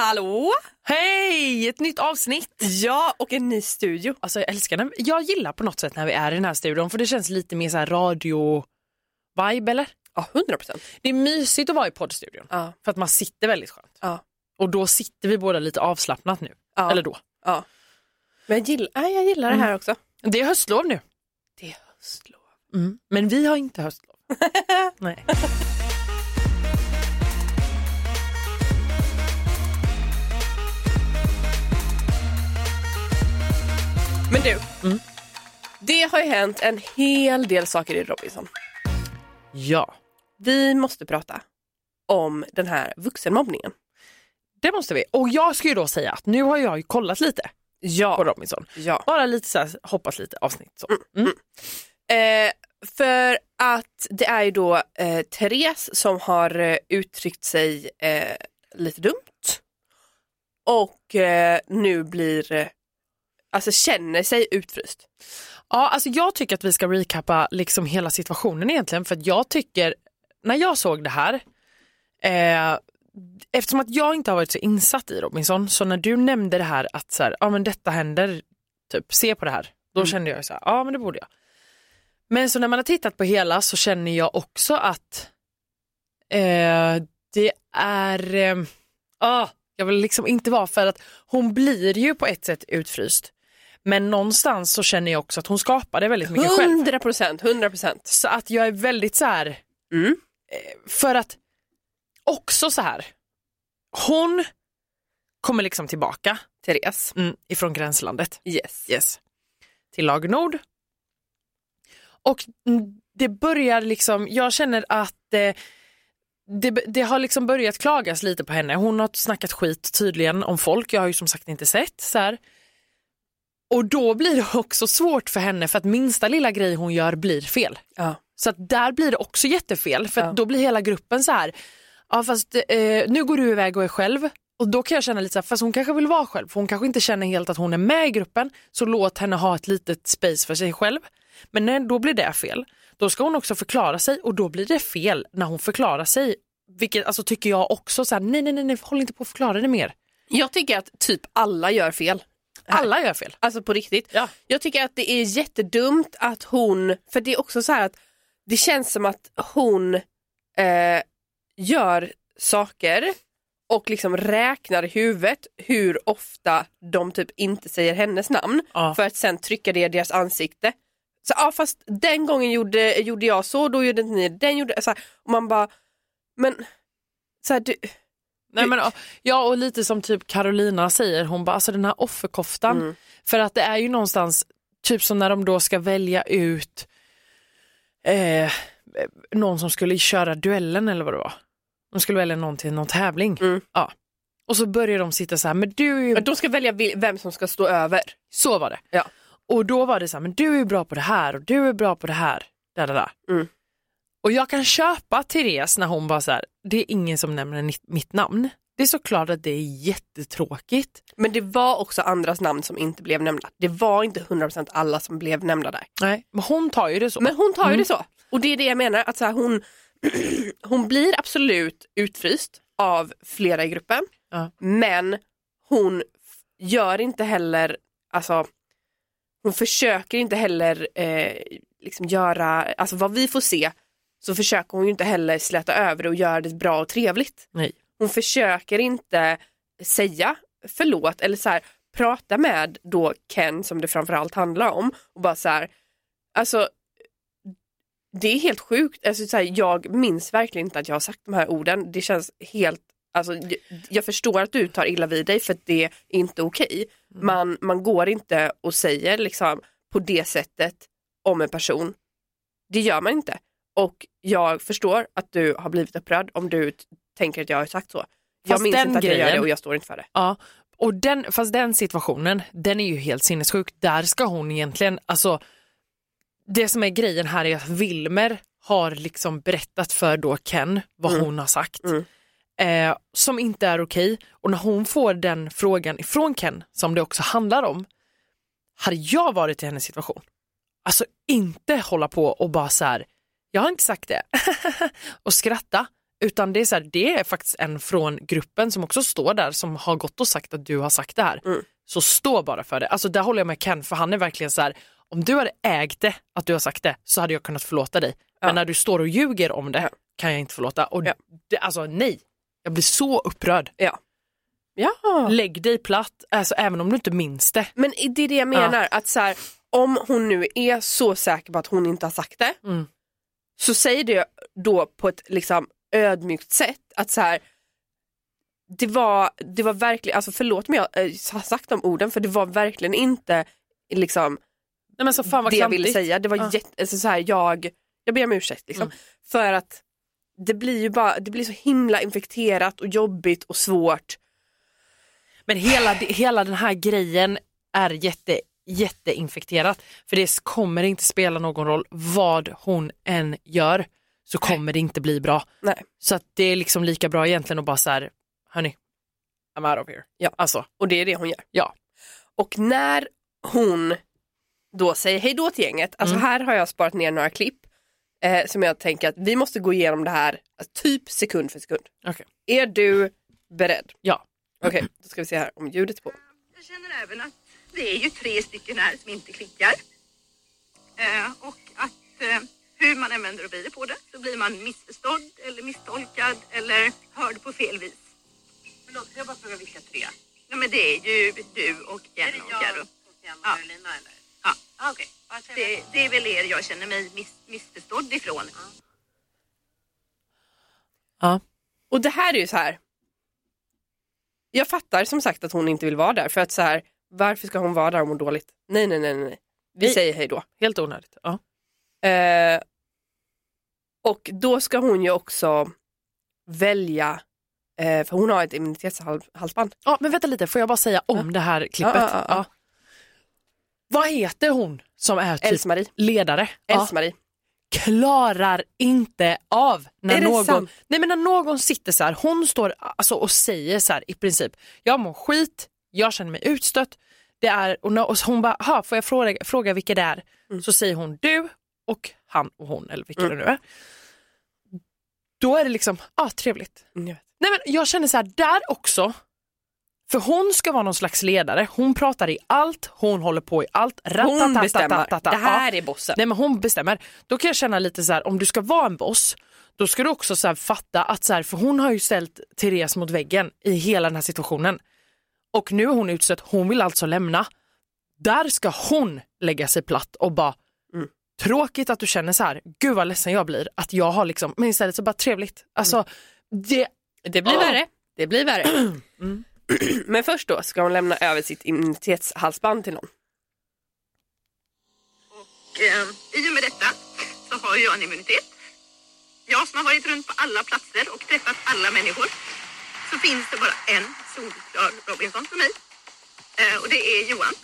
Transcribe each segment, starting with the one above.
Hallå! Hej! Ett nytt avsnitt. Ja, och en ny studio. Alltså jag älskar den. Jag gillar på något sätt när vi är i den här studion för det känns lite mer så här radio-vibe eller? Ja, 100 procent. Det är mysigt att vara i poddstudion Ja. för att man sitter väldigt skönt. Ja. Och då sitter vi båda lite avslappnat nu. Ja. Eller då. ja. Men jag gillar, ja, jag gillar det här också. Det är höstlov nu. Det är höstlov. Mm. Men vi har inte höstlov. Nej. Men du, Mm. det har ju hänt en hel del saker i Robinson. Ja, Vi måste prata om den här vuxenmobbningen. det måste vi. Och jag ska ju då säga att nu har jag ju kollat lite på Ja. Robinson. ja. Bara lite så här, hoppas lite avsnitt. Så. Mm. Eh, för att det är ju då eh, Therese som har eh, uttryckt sig eh, lite dumt. Och eh, nu blir, eh, alltså känner sig utfryst. Ja, alltså jag tycker att vi ska recappa liksom hela situationen egentligen för att jag tycker, när jag såg det här, eh, eftersom att jag inte har varit så insatt i Robinson, så när du nämnde det här att så här, ja men detta händer, typ se på det här, då kände jag så här, ja men det borde jag. Men så när man har tittat på hela så känner jag också att eh, det är, eh, ah, jag vill liksom inte vara för att hon blir ju på ett sätt utfryst. Men någonstans så känner jag också att hon skapade väldigt mycket själv. 100 procent, 100 procent. Så att jag är väldigt så här, Mm. eh, för att också så här, hon kommer liksom tillbaka Therese. mm, ifrån gränslandet Yes. yes, till Lag Nord. Och det börjar liksom, jag känner att eh, det, det har liksom börjat klagas lite på henne. Hon har snackat skit tydligen om folk, jag har ju som sagt inte sett. Så här. Och då blir det också svårt för henne för att minsta lilla grej hon gör blir fel. Ja. Så att där blir det också jättefel för Ja. då blir hela gruppen så här, ja fast eh, nu går du iväg och är själv och då kan jag känna lite så här, fast hon kanske vill vara själv för hon kanske inte känner helt att hon är med i gruppen så låt henne ha ett litet space för sig själv. Men när, då blir det fel. Då ska hon också förklara sig och då blir det fel när hon förklarar sig. Vilket alltså tycker jag också så här, nej nej nej, nej håll inte på att förklara det mer. Jag tycker att typ alla gör fel. Alla gör fel. Alltså på riktigt. Ja. Jag tycker att det är jättedumt att hon, för det är också så här att det känns som att hon eh, gör saker och liksom räknar i huvudet hur ofta de typ inte säger hennes namn Ja. för att sen trycka det i deras ansikte. Så ja fast den gången gjorde, gjorde jag så, då gjorde inte ni det. den gjorde så här, och man bara, men så här, du, Nej, men, ja och lite som typ Carolina säger, hon bara alltså den här offerkoftan. Mm. För att det är ju någonstans, typ som när de då ska välja ut eh, någon som skulle köra duellen eller vad det var. De skulle välja någon till någon tävling. Mm. Ja. Och så börjar de sitta så här, men du är de ska välja vem som ska stå över. Så var det. Ja. Och då var det så här, men du är bra på det här och du är bra på det här. Där, där, där. Mm. Och jag kan köpa Therese när hon bara så här, det är ingen som nämner mitt- namn. Det är såklart att det är jättetråkigt. Men det var också andras namn som inte blev nämnda. Det var inte 100% alla som blev nämnda där. Nej, men hon tar ju det så. Men hon tar ju Mm. det så. Och det är det jag menar, att så här, hon, hon blir absolut utfryst av flera i gruppen. Ja. Men hon gör inte heller, alltså hon försöker inte heller eh, liksom göra, alltså vad vi får se så försöker hon ju inte heller släta över det och göra det bra och trevligt. Nej. Hon försöker inte säga förlåt eller så här, prata med då Ken som det framförallt handlar om och bara så här, alltså det är helt sjukt, alltså, så här, jag minns verkligen inte att jag har sagt de här orden, det känns helt Alltså, jag, jag förstår att du tar illa vid dig för att det är inte okej. Man, man går inte och säger liksom på det sättet om en person. Det gör man inte. Och jag förstår att du har blivit upprörd om du tänker att jag har sagt så. jag Fast minns den inte att jag gör det grejen- och jag står inte för det. Ja, och den, fast den situationen, den är ju helt sinnessjuk. Där ska hon egentligen, alltså det som är grejen här är att Wilmer har liksom berättat för då Ken vad Mm. hon har sagt. Mm. Eh, som inte är okej. Och när hon får den frågan ifrån Ken, som det också handlar om, hade jag varit i hennes situation, alltså inte hålla på och bara så här, jag har inte sagt det, och skratta, utan det är, så här, det är faktiskt en från gruppen som också står där som har gått och sagt att du har sagt det här. Mm. Så stå bara för det. Alltså där håller jag med Ken för han är verkligen så här, om du hade ägt det, att du har sagt det, så hade jag kunnat förlåta dig. Ja. Men när du står och ljuger om det Ja. kan jag inte förlåta. Och Ja. det, alltså nej, jag blir så upprörd. Ja. Ja. Lägg dig platt, alltså, även om du inte minns det. Men det är det jag menar, att så här, om hon nu är så säker på att hon inte har sagt det, Mm. Så säg det då på ett liksom ödmjukt sätt att så här, det var, det var verkligen, alltså förlåt om jag eh, har sagt de orden för det var verkligen inte liksom Nej, men så fan vad det jag ville säga. Det var Ja. jätte, alltså så här, jag, jag ber om ursäkt liksom. Mm. För att det blir ju bara, det blir så himla infekterat och jobbigt och svårt. Men hela, hela den här grejen är jätte, jätteinfekterat. För det kommer inte spela någon roll vad hon än gör så kommer det inte bli bra. Nej. Så att det är liksom lika bra egentligen att bara så här, hörni, I'm out of here. Ja. Alltså, Och det är det hon gör. ja. Och när hon då säger hej då till gänget, alltså Mm. här har jag sparat ner några klipp eh, som jag tänker att vi måste gå igenom det här alltså, typ sekund för sekund. Okej. Är du beredd? Ja. Okej, då ska vi se här om ljudet är på. Jag känner även att det är ju tre stycken här som inte klickar. Eh, och att eh, hur man än vänder och vrider på det så blir man missförstådd eller misstolkad eller hörd på fel vis. Förlåt, jag bara fråga vilka tre? Ja, men det är ju du och Är Jenny det och jag, Carro. Sofia, Ja. Eller? Ja. Ah, okay. Det, det är väl er jag känner mig miss, missförstådd ifrån. ja. Och det här är ju så här. Jag fattar som sagt att hon inte vill vara där för att så här, varför ska hon vara där och må dåligt? Nej, nej, nej, nej. Vi Nej. säger hej då. Helt onödigt. Ja. Eh, och då ska hon ju också välja, eh, för hon har ett immunitetshalsband. ja, men vänta lite, får jag bara säga om det här klippet? Ja, ja, ja. Vad heter hon som är typ Else-Marie. ledare? Ja. Else-Marie. klarar inte av när någon, nej men när någon sitter så här, hon står alltså och säger så här i princip, jag mår skit, jag känner mig utstött, det är, och, hon bara, "Ha, får jag fråga, fråga vilka det är? Mm. Så säger hon du och han och hon eller vilka det nu är. Då är det liksom, ah trevligt. Mm. Nej men jag känner så här, där också, för hon ska vara någon slags ledare, hon pratar i allt, hon håller på i allt. Hon bestämmer. Det här är bossen. Nej men hon bestämmer. Då kan jag känna lite så här, om du ska vara en boss, då ska du också så fatta att så här, för hon har ju ställt Therese mot väggen i hela den här situationen. Och nu är hon utstött, hon vill alltså lämna. Där ska hon lägga sig platt och bara, Mm. tråkigt att du känner så här, gud vad ledsen jag blir, att jag har liksom, men istället så bara trevligt. Alltså, det, Det blir Åh. värre. Det blir värre. Mm. Men först då ska hon lämna över sitt immunitetshalsband till någon. Och eh, i och med detta så har jag en immunitet. Jag som har varit runt på alla platser och träffat alla människor. Så finns det bara en solklar Robinson för mig. Eh, och det är Johan.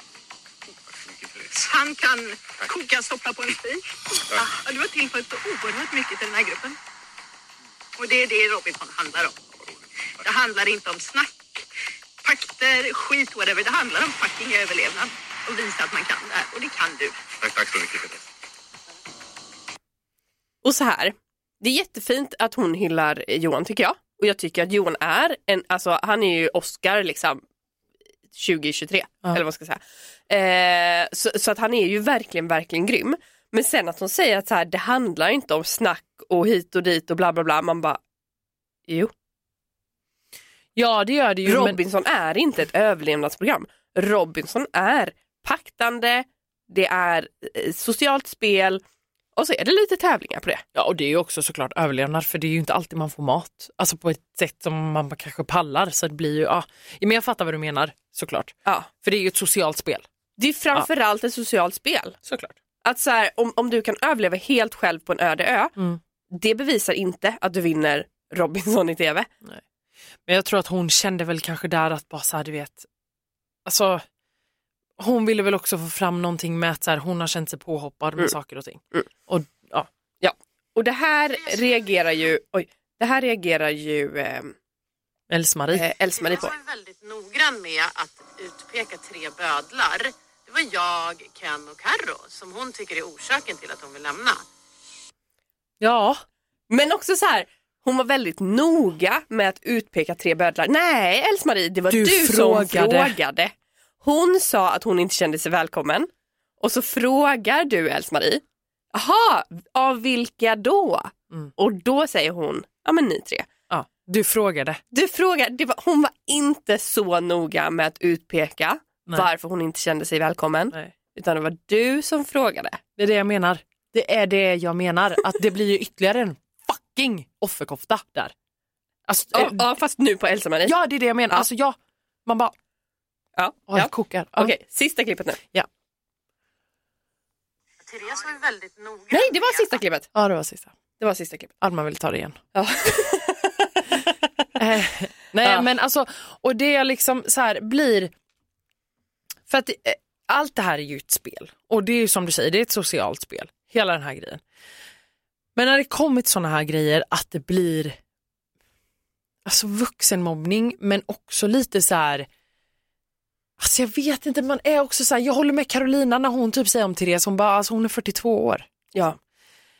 Han kan koka soppa på en spik. Ah, du har tillfört så oerhört mycket till den här gruppen. Och det är det Robinson handlar om. Det handlar inte om snack, pakter, skit, whatever. Det handlar om fucking överlevnad och visa att man kan det här. Och det kan du. Tack, tack så mycket. Peter. Och så här, det är jättefint att hon hyllar Johan tycker jag. Och jag tycker att Johan är en, alltså han är ju Oscar liksom 2023, Ja. eller vad ska jag säga. Eh, så, så att han är ju verkligen, verkligen grym. Men sen att hon säger att så här, det handlar inte om snack och hit och dit och bla bla bla. Man bara, jo. ja det gör det ju. men- Robinson är inte ett överlevnadsprogram. Robinson är paktande, det är eh, socialt spel och så är det lite tävlingar på det. Ja och det är ju också såklart överlevnad för det är ju inte alltid man får mat. Alltså på ett sätt som man kanske pallar så det blir ju, ja. Men jag fattar vad du menar såklart. Ja. För det är ju ett socialt spel. Det är framförallt ett socialt spel. Såklart. Att så här, om, om du kan överleva helt själv på en öde ö, Mm. det bevisar inte att du vinner Robinson i tv. Men jag tror att hon kände väl kanske där att bara så här, du vet, alltså hon ville väl också få fram någonting med att så här, hon har känt sig påhoppad med Mm. saker och ting. Mm. Och ja, Och det här reagerar ju, oj, det här reagerar ju eh, Else-Marie. eh, Else-Marie på. Jag var väldigt noggrann med att utpeka tre bödlar. Det var jag, Ken och Carro som hon tycker är orsaken till att hon vill lämna. Ja, Men också så här, hon var väldigt noga med att utpeka tre bödlar. Nej Else-Marie, det var Du du, som frågade. Frågade. Hon sa att hon inte kände sig välkommen. Och så frågar du Else-Marie, jaha, av vilka då? Mm. Och då säger hon, ja men ni tre. Ja, du frågade. Du frågar, det var, hon var inte så noga med att utpeka Nej. varför hon inte kände sig välkommen. Nej. Utan det var du som frågade. Det är det jag menar. Det är det jag menar. Att det blir ju ytterligare en fucking offerkofta där. Alltså, Ja, eh, ja fast nu på Else-Marie. ja, det är det jag menar. Ja. Alltså, ja, man bara, Ja, ja. jag kokar. Ja. Okej, sista klippet nu. Therese var ju väldigt noga. Nej, det var sista klippet. ja, det var sista. Det var sista klippet. Alma vill ta det igen. Ja. Eh, nej Ja. men alltså, och det jag liksom så här blir, för att eh, allt det här är ju ett spel och det är ju som du säger, det är ett socialt spel, hela den här grejen. Men när det kommit sådana här grejer att det blir alltså vuxenmobbning men också lite så här Alltså jag vet inte, man är också så här, jag håller med Carolina när hon typ säger om Therese, hon bara, alltså hon är 42 år. Ja. Nej,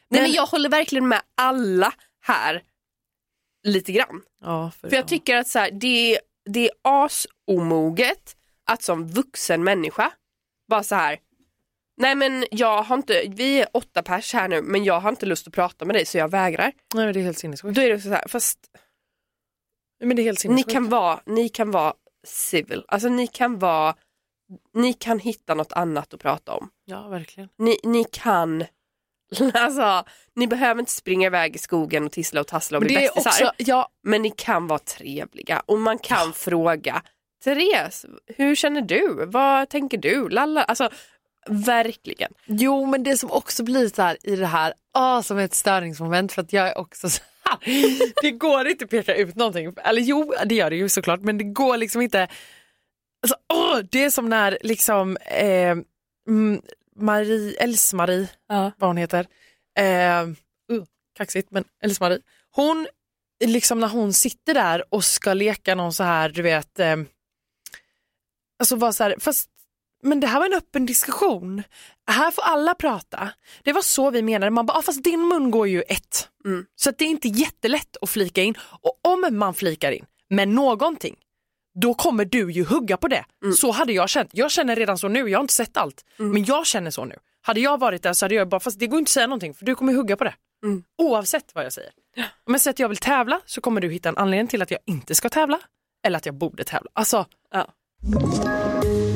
Men- men jag håller verkligen med alla här lite grann. Ja, För jag tycker att så här, det, är, det är asomoget att som vuxen människa bara så här Nej men jag har inte, vi är åtta pers här nu men jag har inte lust att prata med dig så jag vägrar. Nej men det är helt sinnessjukt. Då är det så här, fast Men ni kan vara, ni kan vara civil, alltså ni kan vara, ni kan hitta något annat att prata om. Ja verkligen. Ni, ni kan, alltså ni behöver inte springa iväg i skogen och tissla och tassla och bli bästisar. ja Men ni kan vara trevliga och man kan fråga Therese, hur känner du? Vad tänker du? Lalla. Alltså, verkligen. Jo, men det som också blir så här i det här, ah, som ett störningsmoment för att jag är också så det går inte att peka ut någonting, eller jo, det gör det ju såklart, men det går liksom inte, alltså, åh, det är som när liksom eh, mm, Marie, Else-Marie, vad hon heter, eh, uh, kaxigt men Else-Marie, hon, liksom när hon sitter där och ska leka någon så här, du vet, eh, alltså vara så här, fast men det här var en öppen diskussion. Här får alla prata. Det var så vi menade. Man bara, ah, fast din mun går ju ett. Mm. Så att det är inte jättelätt att flika in. Och om man flikar in med någonting, då kommer du ju hugga på det. Så hade jag känt. Jag känner redan så nu, jag har inte sett allt. Men jag känner så nu. Hade jag varit där så hade jag bara, fast det går inte att säga någonting för du kommer hugga på det. Mm. Oavsett vad jag säger. Om jag säger att jag vill tävla så kommer du hitta en anledning till att jag inte ska tävla. Eller att jag borde tävla. Alltså, Ja.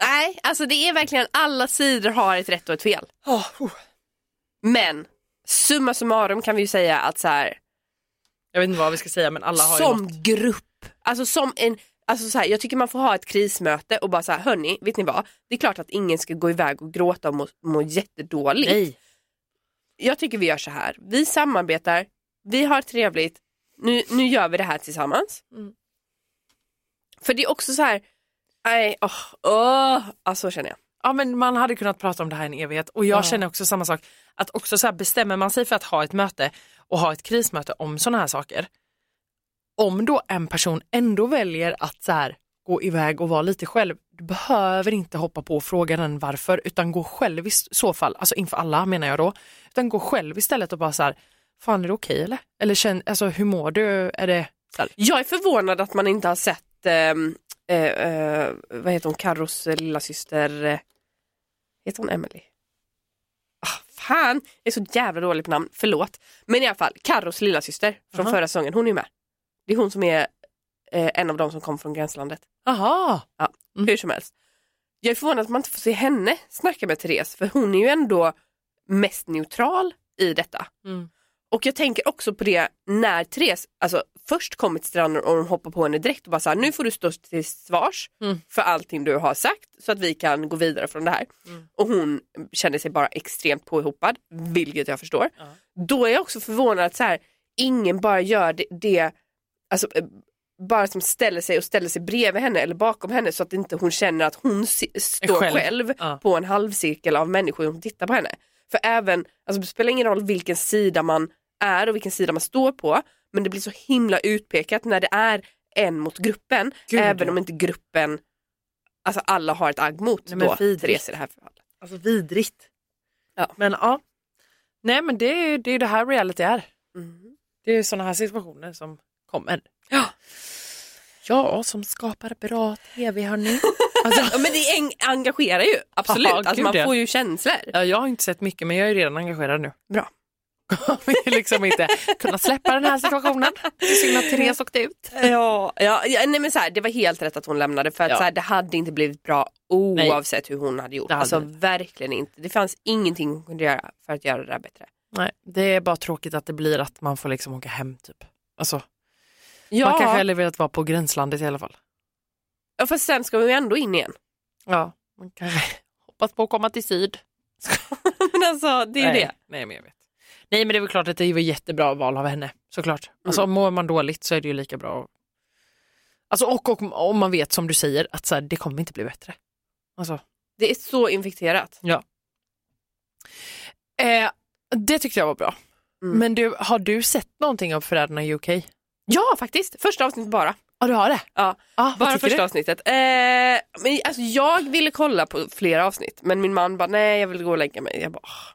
Nej, alltså det är verkligen alla sidor har ett rätt och ett fel. Men summa summarum kan vi ju säga att så här, jag vet inte vad vi ska säga men alla har ju som något. grupp, alltså som en, alltså så här, jag tycker man får ha ett krismöte och bara så här, hörni, vet ni vad? Det är klart att ingen ska gå iväg och gråta och må, må jättedåligt. Nej. Jag tycker vi gör så här, vi samarbetar, vi har trevligt, nu, nu gör vi det här tillsammans. Mm. För det är också så här, nej, åh, åh, alltså så känner jag. Ja men man hade kunnat prata om det här i en evighet och jag Ja. känner också samma sak. Att också så här, bestämmer man sig för att ha ett möte och ha ett krismöte om sådana här saker. Om då en person ändå väljer att så här, gå iväg och vara lite själv. Du behöver inte hoppa på och fråga den varför utan gå själv i så fall, alltså inför alla menar jag då. Utan gå själv istället och bara så här, fan är det okej eller? Eller känn, alltså hur mår du? Är det Jag är förvånad att man inte har sett, ehm, eh, eh, vad heter hon, Carros eh, lilla syster eh, heter hon Emily? Ah, fan, jag är så jävla dålig på namn, förlåt. Men i alla fall, Carros lilla syster från Aha. förra säsongen, hon är ju med. Det är hon som är eh, en av dem som kom från gränslandet. aha, Mm. Hur som helst. Jag är förvånad att man inte får se henne snacka med Therese för hon är ju ändå mest neutral i detta. Mm. Och jag tänker också på det när Therese alltså, först kommer till stranden och de hoppar på henne direkt och bara så här, nu får du stå till svars Mm. för allting du har sagt så att vi kan gå vidare från det här. Mm. Och hon känner sig bara extremt påhoppad, vilket jag förstår. Ja. Då är jag också förvånad att så här, ingen bara gör det, det alltså, eh, bara som ställer sig och ställer sig bredvid henne eller bakom henne så att inte hon känner att hon står Själv. själv, Ja. på en halvcirkel av människor som tittar på henne. För även, alltså det spelar ingen roll vilken sida man är och vilken sida man står på men det blir så himla utpekat när det är en mot gruppen Gud, även om inte gruppen, alltså alla har ett agg mot Nej, då. Therese i det här fallet. Alltså vidrigt. Ja. Men ja. Nej men det är ju det, är det här reality är. Mm. Det är sådana här situationer som kommer. Ja. Ja, som skapar bra tv hörni. Alltså, men det en- engagerar ju, absolut. Ja, alltså, man får ju känslor. ja, jag har inte sett mycket men jag är redan engagerad nu. Bra. Kommer liksom inte kunna släppa den här situationen. Det är synd att Therese åkte ut. Ja, ja, ja nej, men så här, det var helt rätt att hon lämnade för att Ja. så här, det hade inte blivit bra oavsett hur hon hade gjort. Hade alltså det verkligen inte. Det fanns ingenting hon kunde göra för att göra det där bättre. Nej, det är bara tråkigt att det blir att man får liksom åka hem typ. Alltså, Ja, Man kanske hellre velat vara på gränslandet i alla fall. ja fast sen ska vi ju ändå in igen. Ja, man kanske hoppas på att komma till syd. men alltså det är ju Nej. det. Nej, men jag vet. Nej, men det är väl klart att det var jättebra val av henne, såklart. Alltså mår man dåligt så är det ju lika bra. Alltså och, och om man vet som du säger att så här, det kommer inte bli bättre. Alltså, Det är så infekterat. ja. Eh, det tyckte jag var bra. Mm. Men du, har du sett någonting av Förrädarna i UK? Ja faktiskt, första avsnittet bara. Ja, du har det? Ja, Ah, bara första du? avsnittet. Eh, men, alltså, jag ville kolla på flera avsnitt men min man bara nej jag vill gå och lägga mig. Jag bara, åh.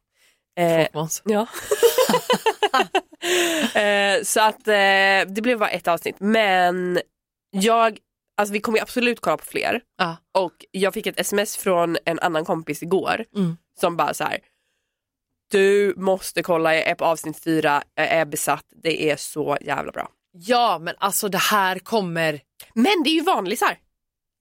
Eh, Måns. Ja. eh, så att eh, det blev bara ett avsnitt men jag, alltså vi kommer absolut kolla på fler Ja. och jag fick ett sms från en annan kompis igår Mm. som bara så här. Du måste kolla, jag är på avsnitt fyra, jag är besatt, det är så jävla bra. Ja, men alltså det här kommer... Men det är ju vanlisar.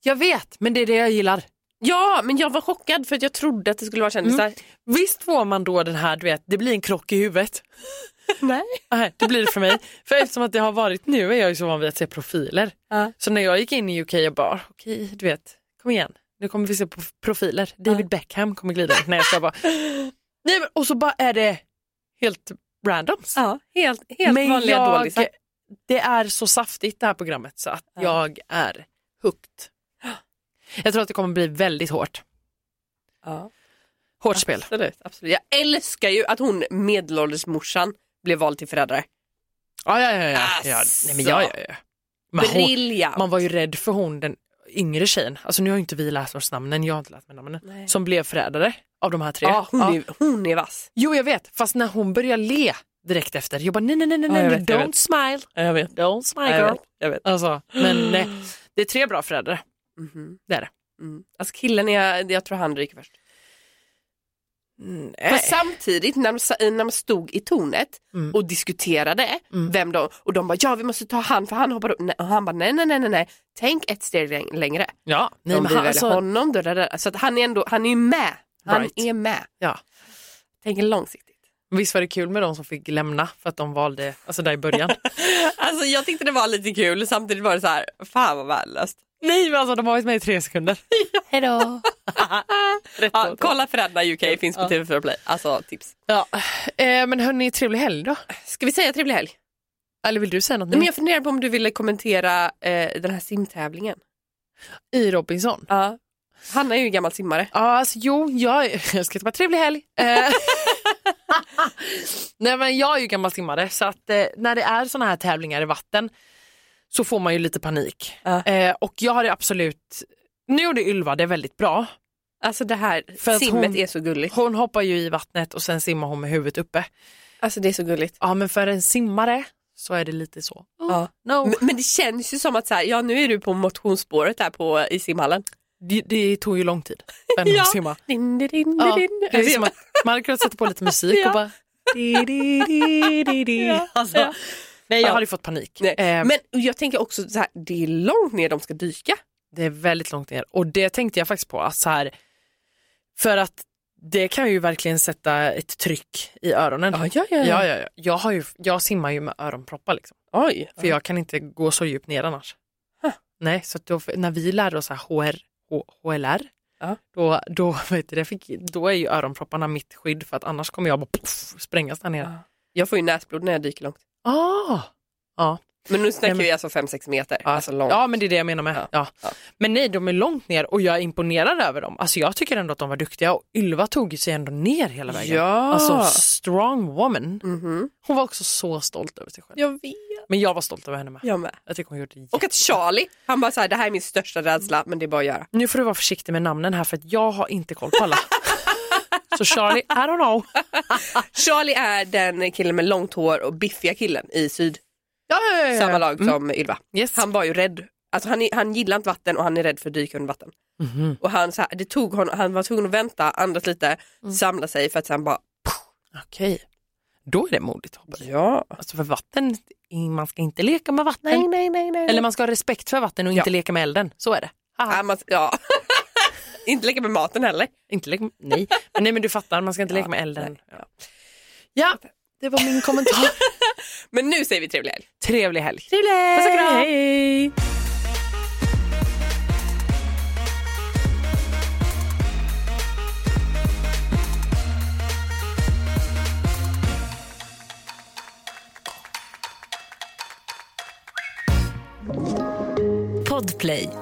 Jag vet, men det är det jag gillar. Ja, men jag var chockad för att jag trodde att det skulle vara kändisar. Visst får man då den här, du vet, det blir en krock i huvudet. Nej. Nej, det blir det för mig. För eftersom att det har varit, nu är jag ju så van vid att se profiler. Ja. Så när jag gick in i UK, jag bara, okej, du vet, kom igen. Nu kommer vi se på profiler. David Beckham kommer glida in. Nej, jag ska bara, nej men och så bara är det helt randoms. Ja, helt, helt men vanliga jag, dålisar. det är så saftigt det här programmet så att Ja. jag är hooked. Jag tror att det kommer bli väldigt hårt. Ja. Hårt spel. Absolut, absolut. Jag älskar ju att hon medelålders morsan blev vald till förrädare. Ja, ja, ja. ja. ja. Nej, men ja, ja, ja. Hon, Briljant. man var ju rädd för hon, den yngre tjejen, alltså nu har ju inte vi läst oss namnen, jag har inte läst mig namnen, Nej. som blev förrädare av de här tre. Ja, hon, Ja. Är, hon är vass. Jo, jag vet, fast när hon börjar le direkt efter, jag bara nej, nej, nej, nej, Ja, jag nej, vet, jag don't vet. smile, Jag vet. don't smile Jag girl. vet, jag vet. Alltså, men nej, det är tre bra Mhm. det är det. Mm. Alltså killen, är, jag tror han ryker först. Nej. Samtidigt när de, när de stod i tornet Mm. och diskuterade Mm. vem de, och de bara ja vi måste ta han för han hoppar upp. Och han bara nej nej nej nej tänk ett steg läng- längre. Ja, nej, men han, alltså, honom, då, då, då. så att han är ändå, han är ju med. Han Right. är med. Ja. Tänker långsiktigt. visst var det kul med de som fick lämna för att de valde, alltså där i början. Alltså jag tyckte det var lite kul, samtidigt var det så här, fan vad värdelöst. Nej, men alltså de har varit med i tre sekunder. Hejdå. Rätt Ja, kolla Föräldrarna UK finns på Ja. TV4 Play. Alltså tips. Ja. Eh, men hörni, trevlig helg då. Ska vi säga trevlig helg? Eller vill du säga något Nej, men nu? jag funderar på om du ville kommentera eh, den här simtävlingen. I Robinson? Ja. Hanna är ju gammal simmare. Ja, alltså, jo, jag, jag ska inte vara trevlig helg. Eh, Nej, men jag är ju gammal simmare så att eh, när det är såna här tävlingar i vatten så får man ju lite panik. Ja. Eh, och jag har det absolut, nu gjorde Ylva det väldigt bra. Alltså det här För simmet hon- är så gulligt. Hon hoppar ju i vattnet och sen simmar hon med huvudet uppe. Alltså det är så gulligt. Ja men för en simmare så är det lite så. Oh, Ja. no. Men, men det känns ju som att så här, ja nu är du på motionsspåret där på, i simhallen. Det, det tog ju lång tid Ja. simma. Din, din, din, Ja, din. det är som att man hade kunnat sätta på lite musik Ja. och bara... Di, di, di, di, di. Ja, Alltså, ja. Nej, jag Ja. hade ju fått panik. Nej. Eh, Men jag tänker också så här, det är långt ner de ska dyka. Det är väldigt långt ner och det tänkte jag faktiskt på. att Så här, för att det kan ju verkligen sätta ett tryck i öronen. ja, ja. Ja, ja, ja. Jag, har ju, jag simmar ju med öronproppar liksom. Oj. För jag kan inte gå så djupt ner annars. Huh. Nej, så då, när vi lärde oss HR, H- HLR, Ja. då, då, vet du, fick, då är ju öronpropparna mitt skydd för att annars kommer jag bara poff, sprängas där nere. Ja. Jag får ju näsblod när jag dyker långt. Ah. Ja, Men nu snackar Nej, men- vi alltså 5-6 meter. Ja. Alltså långt. ja men det är det jag menar med. Ja. Ja. Ja. Men nej de är långt ner och jag är imponerad över dem. Alltså jag tycker ändå att de var duktiga och Ylva tog sig ändå ner hela vägen. Ja. Alltså strong woman. Mhm. Hon var också så stolt över sig själv. Jag vet. Men jag var stolt över henne med. Jag med. Jag tycker hon gjorde det Och att Charlie, han bara såhär, det här är min största rädsla men det är bara att göra. Nu får du vara försiktig med namnen här för att jag har inte koll på alla. Så Charlie, I don't know. Charlie är den killen med långt hår och biffiga killen i syd. Ja, ja, ja. Samma lag Mm. som Ylva. Yes. Han var ju rädd. Alltså han, han gillar inte vatten och han är rädd för att dyka under vatten. Mhm. Och han, så här, det tog honom, han var tvungen att vänta, andas lite, Mm. samla sig för att sen bara Okej, då är det modigt hoppas jag. ja. Alltså för vatten, man ska inte leka med vatten. Nej, nej, nej, nej. Eller man ska ha respekt för vatten och inte leka med elden. Så är det. Ja, man, ja. inte leka med maten heller. Inte leka med, nej. Men, nej, men du fattar, man ska inte leka med elden. ja. Ja, det var min kommentar. Men nu säger vi trevlig helg. Trevlig helg. Trevlig Puss och kram. Hej. Podplay.